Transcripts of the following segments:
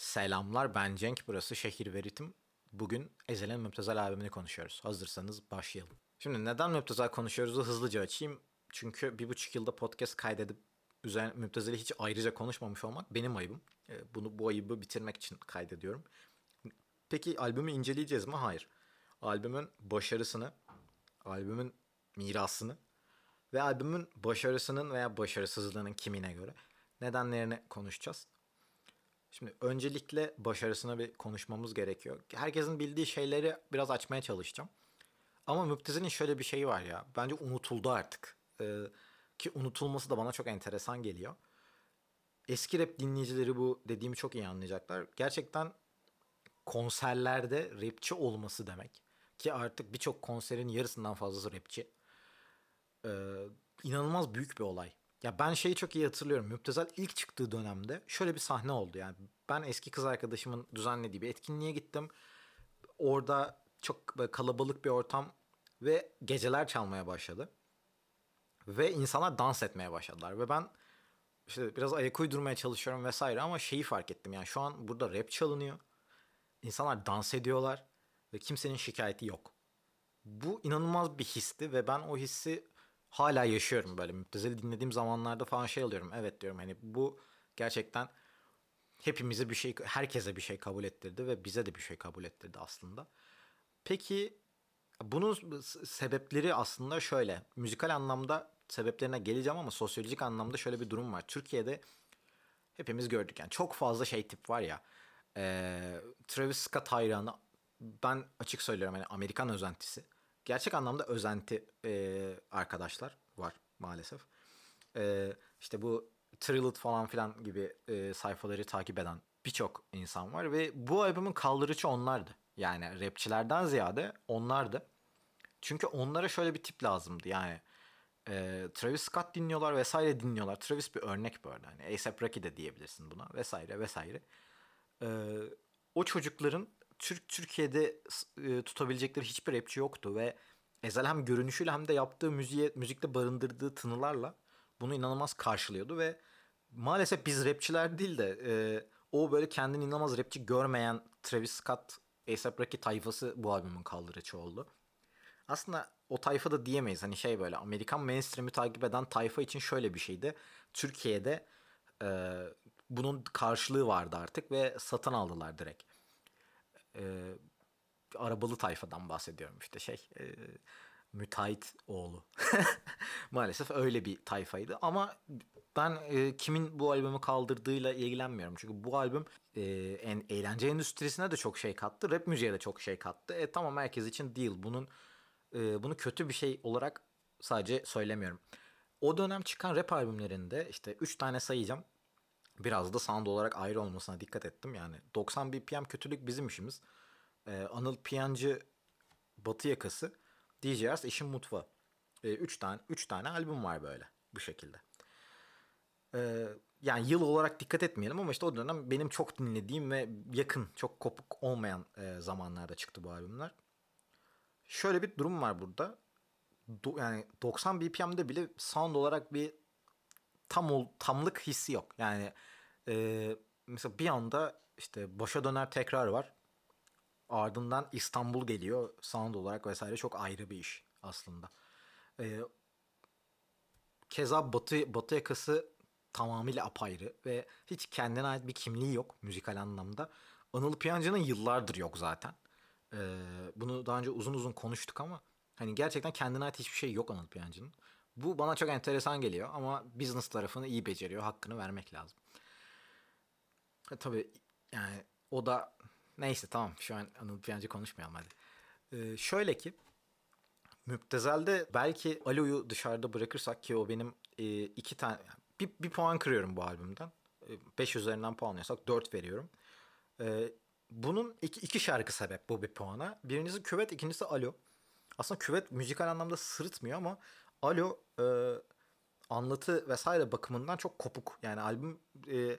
Selamlar ben Cenk burası Şehir ve Ritim. Bugün Ezel'in Müptezel albümünü konuşuyoruz. Hazırsanız başlayalım. Şimdi neden Müptezel konuşuyoruz'u hızlıca açayım. Çünkü bir buçuk yılda podcast kaydedip üzerine Müptezel'i hiç ayrıca konuşmamış olmak benim ayıbım. Ee, Bunu bu ayıbı bitirmek için kaydediyorum. Peki albümü inceleyeceğiz mi? Hayır. Albümün başarısını, albümün mirasını ve albümün başarısının veya başarısızlığının kimine göre nedenlerini konuşacağız. Şimdi öncelikle başarısına bir konuşmamız gerekiyor. Herkesin bildiği şeyleri biraz açmaya çalışacağım. Ama Müptezel'in şöyle bir şeyi var ya. Bence unutuldu artık. Ee, ki unutulması da bana çok enteresan geliyor. Eski rap dinleyicileri bu dediğimi çok iyi anlayacaklar. Gerçekten konserlerde rapçi olması demek. Ki artık birçok konserin yarısından fazlası rapçi. Ee, inanılmaz büyük bir olay. Ya ben şeyi çok iyi hatırlıyorum. Müptezel ilk çıktığı dönemde şöyle bir sahne oldu. Yani ben eski kız arkadaşımın düzenlediği bir etkinliğe gittim. Orada çok kalabalık bir ortam ve geceler çalmaya başladı. Ve insanlar dans etmeye başladılar. Ve ben işte biraz ayak uydurmaya çalışıyorum vesaire ama şeyi fark ettim. Yani şu an burada rap çalınıyor. İnsanlar dans ediyorlar ve kimsenin şikayeti yok. Bu inanılmaz bir histi ve ben o hissi hala yaşıyorum böyle. Müptezel'i dinlediğim zamanlarda falan şey alıyorum. Evet diyorum hani bu gerçekten hepimize bir şey, herkese bir şey kabul ettirdi ve bize de bir şey kabul ettirdi aslında. Peki bunun sebepleri aslında şöyle. Müzikal anlamda sebeplerine geleceğim ama sosyolojik anlamda şöyle bir durum var. Türkiye'de hepimiz gördük yani çok fazla şey tip var ya. Travis Scott hayranı ben açık söylüyorum hani Amerikan özentisi. Gerçek anlamda özenti e, arkadaşlar var maalesef. E, işte bu Trilled falan filan gibi e, sayfaları takip eden birçok insan var ve bu albümün kaldırıcı onlardı. Yani rapçilerden ziyade onlardı. Çünkü onlara şöyle bir tip lazımdı yani. E, Travis Scott dinliyorlar vesaire dinliyorlar. Travis bir örnek bu arada. Hani A$AP Rocky de diyebilirsin buna vesaire vesaire. E, o çocukların Türk Türkiye'de e, tutabilecekleri hiçbir rapçi yoktu ve Ezel hem görünüşüyle hem de yaptığı müziğe, müzikte barındırdığı tınılarla bunu inanılmaz karşılıyordu ve maalesef biz rapçiler değil de e, o böyle kendini inanılmaz rapçi görmeyen Travis Scott, A$AP Rocky tayfası bu albümün kaldırıcı oldu. Aslında o tayfa da diyemeyiz. Hani şey böyle Amerikan mainstream'i takip eden tayfa için şöyle bir şeydi. Türkiye'de e, bunun karşılığı vardı artık ve satın aldılar direkt. E, arabalı tayfadan bahsediyorum işte şey e, müteahhit oğlu. Maalesef öyle bir tayfaydı ama ben e, kimin bu albümü kaldırdığıyla ilgilenmiyorum. Çünkü bu albüm e, en eğlence endüstrisine de çok şey kattı. Rap müziğe de çok şey kattı. E tamam herkes için değil. Bunun e, bunu kötü bir şey olarak sadece söylemiyorum. O dönem çıkan rap albümlerinde işte 3 tane sayacağım. Biraz da sound olarak ayrı olmasına dikkat ettim. Yani 90 BPM kötülük bizim işimiz. Ee, Anıl Piyancı Batı Yakası, DJ Ars İşin Mutfağı. Ee, üç tane üç tane albüm var böyle bu şekilde. Ee, yani yıl olarak dikkat etmeyelim ama işte o dönem benim çok dinlediğim ve yakın, çok kopuk olmayan e, zamanlarda çıktı bu albümler. Şöyle bir durum var burada. Do, yani 90 BPM'de bile sound olarak bir tam ol, tamlık hissi yok. Yani e, mesela bir anda işte başa döner tekrar var. Ardından İstanbul geliyor. Sound olarak vesaire çok ayrı bir iş aslında. Ee, keza Batı, Batı yakası tamamıyla apayrı ve hiç kendine ait bir kimliği yok müzikal anlamda. Anıl Piyancı'nın yıllardır yok zaten. Ee, bunu daha önce uzun uzun konuştuk ama hani gerçekten kendine ait hiçbir şey yok Anıl Piyancı'nın. Bu bana çok enteresan geliyor ama business tarafını iyi beceriyor. Hakkını vermek lazım. E, tabii yani o da Neyse tamam şu an Anıl Piyancı konuşmayalım hadi. Ee, şöyle ki Müptezel'de belki Alo'yu dışarıda bırakırsak ki o benim e, iki tane bir, bir puan kırıyorum bu albümden. 5 e, üzerinden puanlıyorsak 4 veriyorum. E, bunun iki, iki şarkı sebep bu bir puana. Birincisi Küvet, ikincisi Alo. Aslında Küvet müzikal anlamda sırıtmıyor ama Alo e, anlatı vesaire bakımından çok kopuk. Yani albüm e,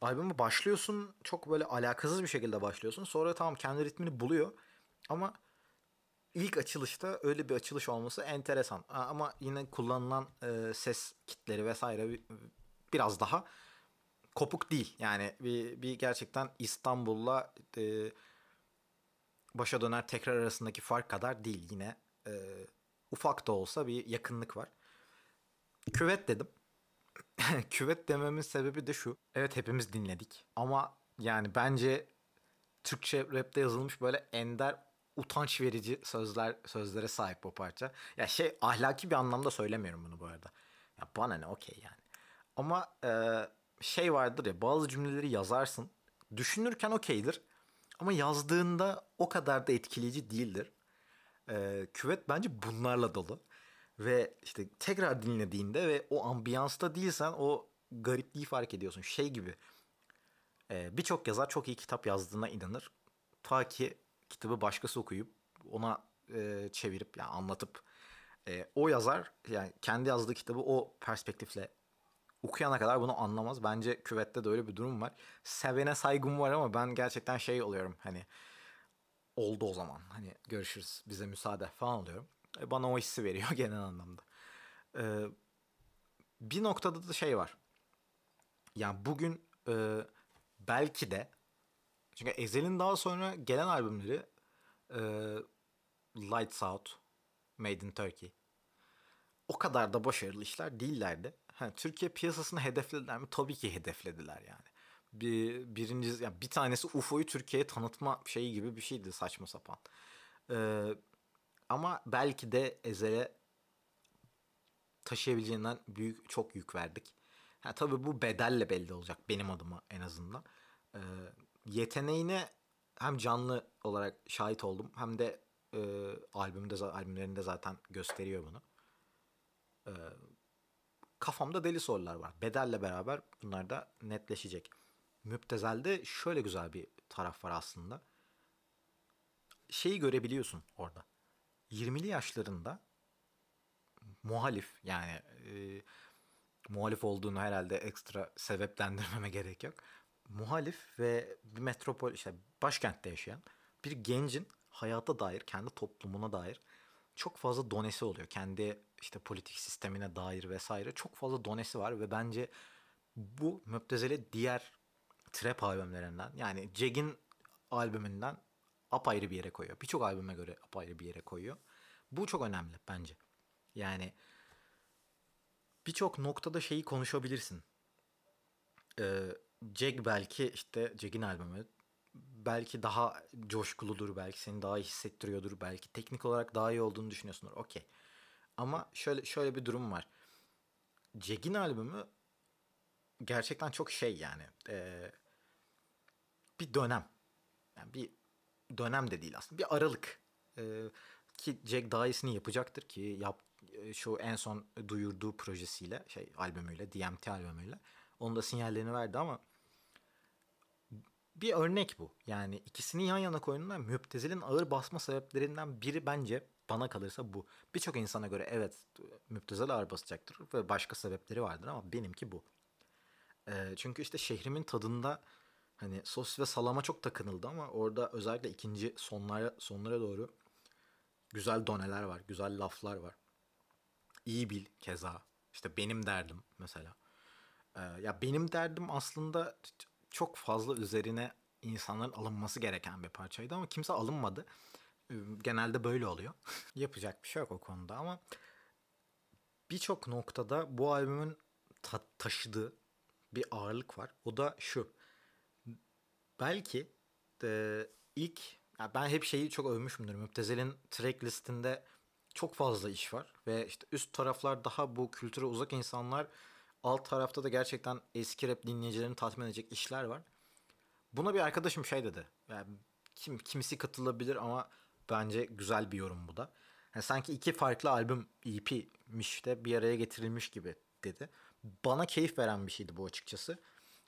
albüme başlıyorsun çok böyle alakasız bir şekilde başlıyorsun. Sonra tamam kendi ritmini buluyor ama ilk açılışta öyle bir açılış olması enteresan. Ama yine kullanılan e, ses kitleri vesaire biraz daha kopuk değil. Yani bir, bir gerçekten İstanbul'la e, başa döner tekrar arasındaki fark kadar değil. Yine e, ufak da olsa bir yakınlık var. Küvet dedim. Küvet dememin sebebi de şu. Evet hepimiz dinledik. Ama yani bence Türkçe rapte yazılmış böyle ender utanç verici sözler sözlere sahip bu parça. Ya şey ahlaki bir anlamda söylemiyorum bunu bu arada. Ya bana ne okey yani. Ama e, şey vardır ya bazı cümleleri yazarsın. Düşünürken okeydir. Ama yazdığında o kadar da etkileyici değildir. E, küvet bence bunlarla dolu. Ve işte tekrar dinlediğinde ve o ambiyansta değilsen o garipliği fark ediyorsun. Şey gibi e, birçok yazar çok iyi kitap yazdığına inanır. Ta ki kitabı başkası okuyup ona e, çevirip yani anlatıp e, o yazar yani kendi yazdığı kitabı o perspektifle okuyana kadar bunu anlamaz. Bence küvette de öyle bir durum var. Sevene saygım var ama ben gerçekten şey oluyorum hani oldu o zaman. Hani görüşürüz bize müsaade falan oluyorum. E, bana o hissi veriyor genel anlamda. E, bir noktada da şey var. Yani bugün e, belki de çünkü Ezel'in daha sonra gelen albümleri e, Lights Out, Made in Turkey o kadar da başarılı işler değillerdi. Ha, Türkiye piyasasını hedeflediler mi? Tabii ki hedeflediler yani. Bir, birinci, yani bir tanesi UFO'yu Türkiye'ye tanıtma şeyi gibi bir şeydi saçma sapan. Ee, ama belki de Ezel'e taşıyabileceğinden büyük çok yük verdik. Ha, tabii bu bedelle belli olacak benim adıma en azından. Ee, yeteneğine hem canlı olarak şahit oldum hem de e, albümde albümlerinde zaten gösteriyor bunu. Ee, kafamda deli sorular var. Bedelle beraber bunlar da netleşecek. Müptezel'de şöyle güzel bir taraf var aslında. Şeyi görebiliyorsun orada. 20'li yaşlarında muhalif yani e, muhalif olduğunu herhalde ekstra sebeplendirmeme gerek yok. Muhalif ve bir metropol işte başkentte yaşayan bir gencin hayata dair, kendi toplumuna dair çok fazla donesi oluyor. Kendi işte politik sistemine dair vesaire çok fazla donesi var ve bence bu Müptezeli diğer trap albümlerinden yani Jeg'in albümünden apayrı bir yere koyuyor. Birçok albüme göre apayrı bir yere koyuyor. Bu çok önemli bence. Yani birçok noktada şeyi konuşabilirsin. Ee, Jag belki işte Jag'in albümü belki daha coşkuludur, belki seni daha hissettiriyordur, belki teknik olarak daha iyi olduğunu düşünüyorsundur. Okey. Ama şöyle şöyle bir durum var. Jag'in albümü gerçekten çok şey yani. E, dönem. Yani bir dönem de değil aslında. Bir aralık. E, ki Jack daha iyisini yapacaktır ki yap, şu en son duyurduğu projesiyle şey albümüyle DMT albümüyle onun da sinyallerini verdi ama bir örnek bu. Yani ikisini yan yana koyduğunda müptezelin ağır basma sebeplerinden biri bence bana kalırsa bu. Birçok insana göre evet müptezel ağır basacaktır ve başka sebepleri vardır ama benimki bu. E, çünkü işte şehrimin tadında hani sos ve salama çok takınıldı ama orada özellikle ikinci sonlara sonlara doğru güzel doneler var, güzel laflar var. İyi bil keza. İşte benim derdim mesela. Ee, ya benim derdim aslında çok fazla üzerine insanların alınması gereken bir parçaydı ama kimse alınmadı. Ee, genelde böyle oluyor. Yapacak bir şey yok o konuda ama birçok noktada bu albümün ta- taşıdığı bir ağırlık var. O da şu. Belki de ilk ya ben hep şeyi çok övmüşümdür. Müptezel'in track listinde çok fazla iş var ve işte üst taraflar daha bu kültüre uzak insanlar alt tarafta da gerçekten eski rap dinleyicilerini tatmin edecek işler var. Buna bir arkadaşım şey dedi. Yani kim kimisi katılabilir ama bence güzel bir yorum bu da. Yani sanki iki farklı albüm EP'miş de bir araya getirilmiş gibi dedi. Bana keyif veren bir şeydi bu açıkçası.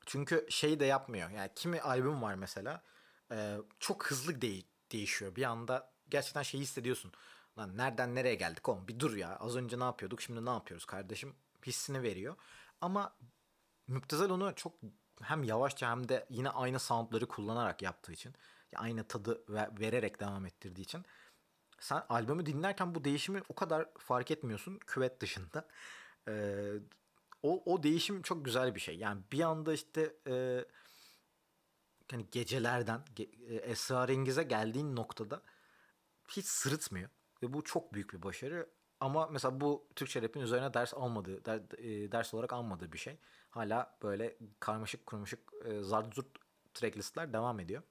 Çünkü şey de yapmıyor. Yani kimi albüm var mesela e, çok hızlı de- değişiyor. Bir anda gerçekten şeyi hissediyorsun. Lan nereden nereye geldik oğlum bir dur ya. Az önce ne yapıyorduk şimdi ne yapıyoruz kardeşim hissini veriyor. Ama Müptezel onu çok hem yavaşça hem de yine aynı soundları kullanarak yaptığı için aynı tadı vererek devam ettirdiği için sen albümü dinlerken bu değişimi o kadar fark etmiyorsun küvet dışında. Ee, o, o değişim çok güzel bir şey. Yani bir anda işte e, hani gecelerden ge, e, esrarengize geldiğin noktada hiç sırıtmıyor. Ve bu çok büyük bir başarı. Ama mesela bu Türkçe rap'in üzerine ders almadığı, der, e, ders olarak almadığı bir şey. Hala böyle karmaşık kurmuşuk e, zart tracklistler devam ediyor.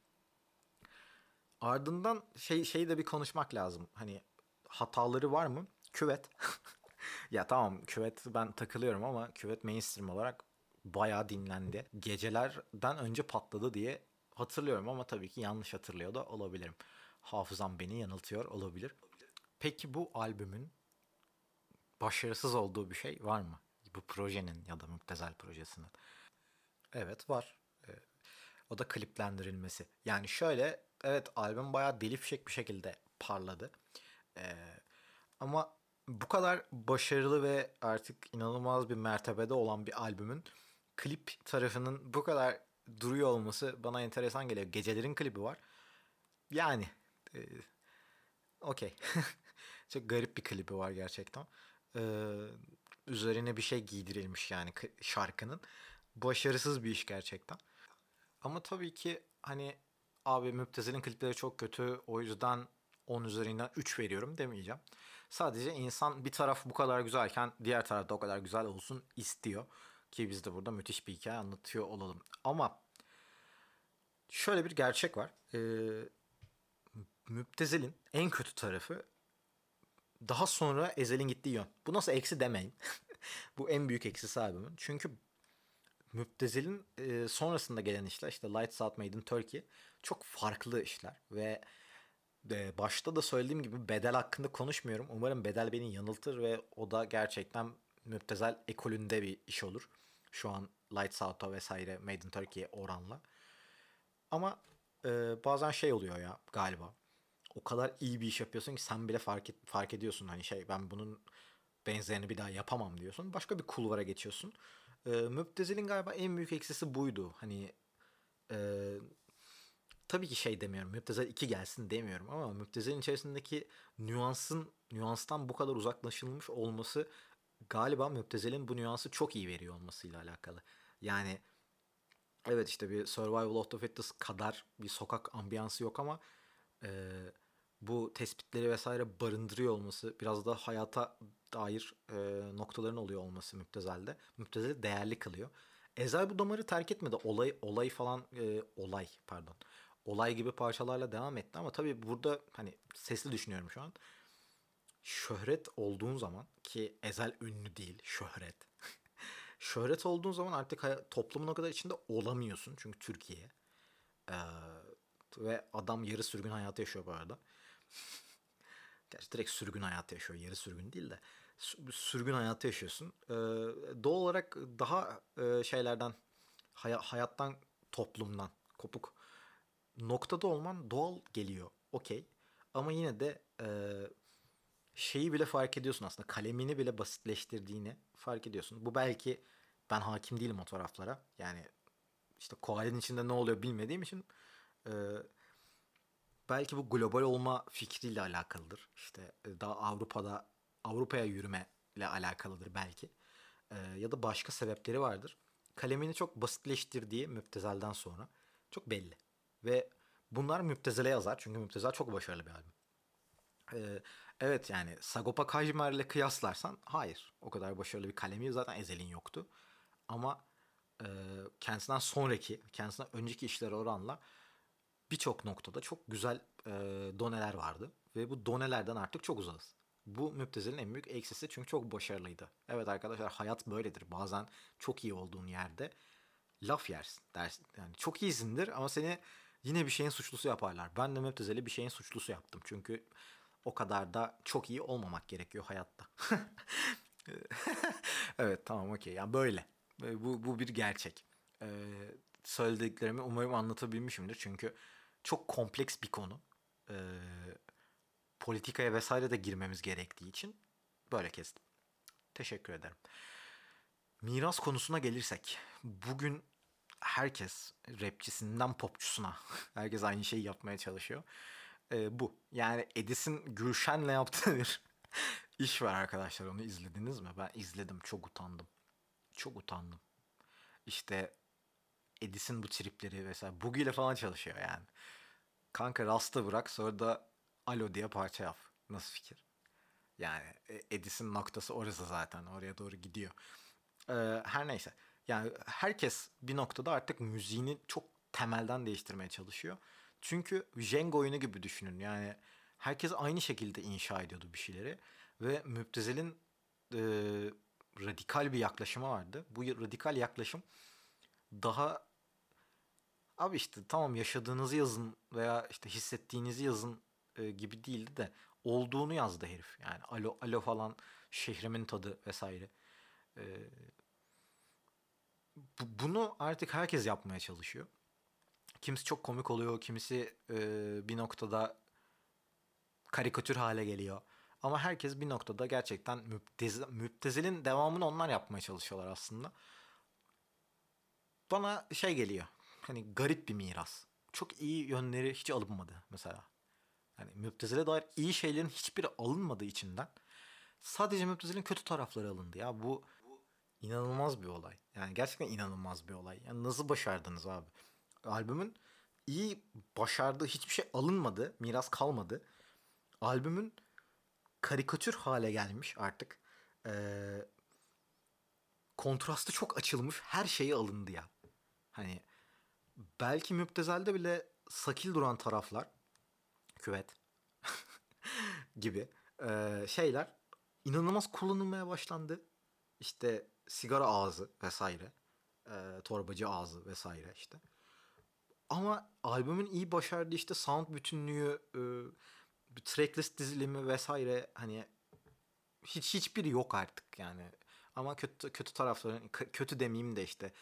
Ardından şey şeyi de bir konuşmak lazım. Hani hataları var mı? Küvet. ya tamam küvet ben takılıyorum ama küvet mainstream olarak bayağı dinlendi. Gecelerden önce patladı diye hatırlıyorum ama tabii ki yanlış hatırlıyor da olabilirim. Hafızam beni yanıltıyor olabilir. Peki bu albümün başarısız olduğu bir şey var mı? Bu projenin ya da Müptezel projesinin. Evet var. Ee, o da kliplendirilmesi. Yani şöyle evet albüm bayağı deli bir şekilde parladı. Ee, ama bu kadar başarılı ve artık inanılmaz bir mertebede olan bir albümün klip tarafının bu kadar duruyor olması bana enteresan geliyor. Gecelerin klibi var. Yani e, okey. Çok garip bir klibi var gerçekten. Ee, üzerine bir şey giydirilmiş yani şarkının. Başarısız bir iş gerçekten. Ama tabii ki hani abi Müptezel'in klipleri çok kötü o yüzden 10 üzerinden 3 veriyorum demeyeceğim. Sadece insan bir taraf bu kadar güzelken diğer taraf da o kadar güzel olsun istiyor. Ki biz de burada müthiş bir hikaye anlatıyor olalım. Ama şöyle bir gerçek var. Ee, Müptezel'in en kötü tarafı daha sonra Ezel'in gittiği yön. Bu nasıl eksi demeyin. bu en büyük eksisi albümün. Çünkü Müptezel'in e, sonrasında gelen işler işte Lights Out Made in Turkey çok farklı işler ve e, başta da söylediğim gibi bedel hakkında konuşmuyorum. Umarım bedel beni yanıltır ve o da gerçekten Müptezel ekolünde bir iş olur. Şu an Lights Out'a vesaire Made in Turkey oranla. Ama e, bazen şey oluyor ya galiba. O kadar iyi bir iş yapıyorsun ki sen bile fark, et, fark ediyorsun. Hani şey ben bunun benzerini bir daha yapamam diyorsun. Başka bir kulvara geçiyorsun. E, Müptezel'in galiba en büyük eksisi buydu. Hani e, tabii ki şey demiyorum. Müptezel 2 gelsin demiyorum ama Müptezel'in içerisindeki nüansın nüanstan bu kadar uzaklaşılmış olması galiba Müptezel'in bu nüansı çok iyi veriyor olmasıyla alakalı. Yani evet işte bir Survival of the Fittest kadar bir sokak ambiyansı yok ama e, bu tespitleri vesaire barındırıyor olması biraz da hayata dair e, noktaların oluyor olması Müptezel'de. Müptezel'i değerli kılıyor. Ezel bu damarı terk etmedi. Olay olay falan e, olay pardon. Olay gibi parçalarla devam etti ama tabii burada hani sesli düşünüyorum şu an. Şöhret olduğun zaman ki Ezel ünlü değil, şöhret. şöhret olduğun zaman artık toplumun o kadar içinde olamıyorsun çünkü Türkiye. Ee, ve adam yarı sürgün hayatı yaşıyor bu arada. Gerçi direkt sürgün hayatı yaşıyor. Yarı sürgün değil de sürgün hayatı yaşıyorsun. Ee, doğal olarak daha e, şeylerden hay- hayattan toplumdan kopuk noktada olman doğal geliyor. Okey. Ama yine de e, şeyi bile fark ediyorsun aslında. Kalemini bile basitleştirdiğini fark ediyorsun. Bu belki ben hakim değilim o taraflara. Yani işte koalenin içinde ne oluyor bilmediğim için e, belki bu global olma fikriyle alakalıdır. İşte e, daha Avrupa'da Avrupa'ya yürüme ile alakalıdır belki. E, ya da başka sebepleri vardır. Kalemini çok basitleştirdiği Müptezel'den sonra çok belli. Ve bunlar Müptezel'e yazar. Çünkü Müptezel çok başarılı bir albüm. Ee, evet yani Sagopa Kajmer ile kıyaslarsan hayır. O kadar başarılı bir kalemi zaten Ezel'in yoktu. Ama e, kendisinden sonraki, kendisinden önceki işlere oranla birçok noktada çok güzel e, doneler vardı. Ve bu donelerden artık çok uzağız. Bu Müptezel'in en büyük eksisi çünkü çok başarılıydı. Evet arkadaşlar hayat böyledir. Bazen çok iyi olduğun yerde laf yersin dersin. Yani çok iyisindir ama seni yine bir şeyin suçlusu yaparlar. Ben de Müptezel'i bir şeyin suçlusu yaptım. Çünkü o kadar da çok iyi olmamak gerekiyor hayatta. evet tamam okey. Yani böyle. Bu, bu bir gerçek. Ee, söylediklerimi umarım anlatabilmişimdir. Çünkü çok kompleks bir konu. Ee, politikaya vesaire de girmemiz gerektiği için böyle kestim. Teşekkür ederim. Miras konusuna gelirsek. Bugün herkes rapçisinden popçusuna herkes aynı şeyi yapmaya çalışıyor. Ee, bu. Yani Edis'in Gülşen'le yaptığı bir iş var arkadaşlar. Onu izlediniz mi? Ben izledim. Çok utandım. çok utandım. İşte Edis'in bu tripleri vesaire. Boogie ile falan çalışıyor yani. Kanka Rast'ı bırak sonra da Alo diye parça yap. Nasıl fikir? Yani e, Edis'in noktası orası zaten. Oraya doğru gidiyor. Ee, her neyse. Yani herkes bir noktada artık müziğini çok temelden değiştirmeye çalışıyor. Çünkü Jenga oyunu gibi düşünün. Yani herkes aynı şekilde inşa ediyordu bir şeyleri. Ve Müptezel'in e, radikal bir yaklaşımı vardı. Bu radikal yaklaşım daha abi işte tamam yaşadığınızı yazın veya işte hissettiğinizi yazın e, gibi değildi de olduğunu yazdı herif. Yani alo alo falan şehrimin tadı vesaire. E, bunu artık herkes yapmaya çalışıyor. Kimisi çok komik oluyor, kimisi e, bir noktada karikatür hale geliyor. Ama herkes bir noktada gerçekten müptez, müptezelin devamını onlar yapmaya çalışıyorlar aslında. Bana şey geliyor. Hani garip bir miras. Çok iyi yönleri hiç alınmadı mesela. Hani müptezele dair iyi şeylerin hiçbiri alınmadığı içinden. Sadece müptezelin kötü tarafları alındı ya. Bu, bu inanılmaz bir olay. Yani gerçekten inanılmaz bir olay. Yani nasıl başardınız abi? Albümün iyi başardığı hiçbir şey alınmadı. Miras kalmadı. Albümün karikatür hale gelmiş artık. Ee, kontrastı çok açılmış. Her şeyi alındı ya. Hani belki müptezelde bile sakil duran taraflar küvet gibi e, şeyler inanılmaz kullanılmaya başlandı. İşte sigara ağzı vesaire. E, torbacı ağzı vesaire işte. Ama albümün iyi başardığı işte sound bütünlüğü, e, tracklist dizilimi vesaire hani hiç hiçbiri yok artık yani. Ama kötü kötü tarafların kötü demeyeyim de işte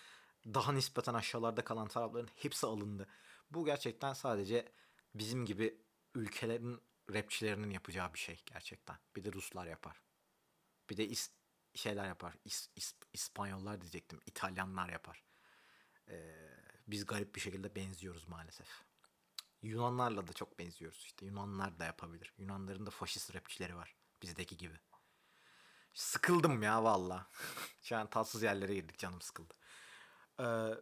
daha nispeten aşağılarda kalan tarafların hepsi alındı. Bu gerçekten sadece bizim gibi ülkelerin rapçilerinin yapacağı bir şey gerçekten. Bir de Ruslar yapar. Bir de is şeyler yapar. İs is İspanyollar diyecektim. İtalyanlar yapar. Ee, biz garip bir şekilde benziyoruz maalesef. Yunanlarla da çok benziyoruz işte. Yunanlar da yapabilir. Yunanların da faşist rapçileri var. Bizdeki gibi. Sıkıldım ya valla. Şu an tatsız yerlere girdik canım sıkıldı. Ee,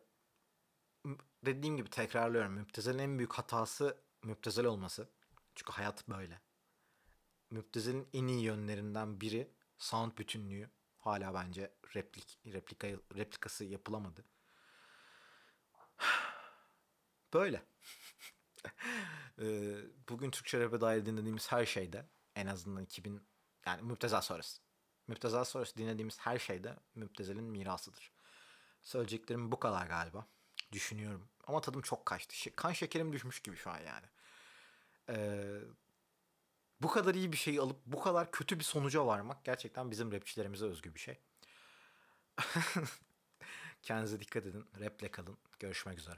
dediğim gibi tekrarlıyorum. Müptezel'in en büyük hatası müptezel olması. Çünkü hayat böyle. Müptezel'in en iyi yönlerinden biri sound bütünlüğü. Hala bence replik, replika, replikası yapılamadı. Böyle. Ee, bugün Türkçe rap'e dair dinlediğimiz her şeyde en azından 2000 yani Müptezel sonrası. Müptezel sonrası dinlediğimiz her şeyde Müptezel'in mirasıdır. Söyleyeceklerim bu kadar galiba. Düşünüyorum. Ama tadım çok kaçtı. Kan şekerim düşmüş gibi şu an yani. Ee, bu kadar iyi bir şeyi alıp bu kadar kötü bir sonuca varmak gerçekten bizim rapçilerimize özgü bir şey. Kendinize dikkat edin. Raple kalın. Görüşmek üzere.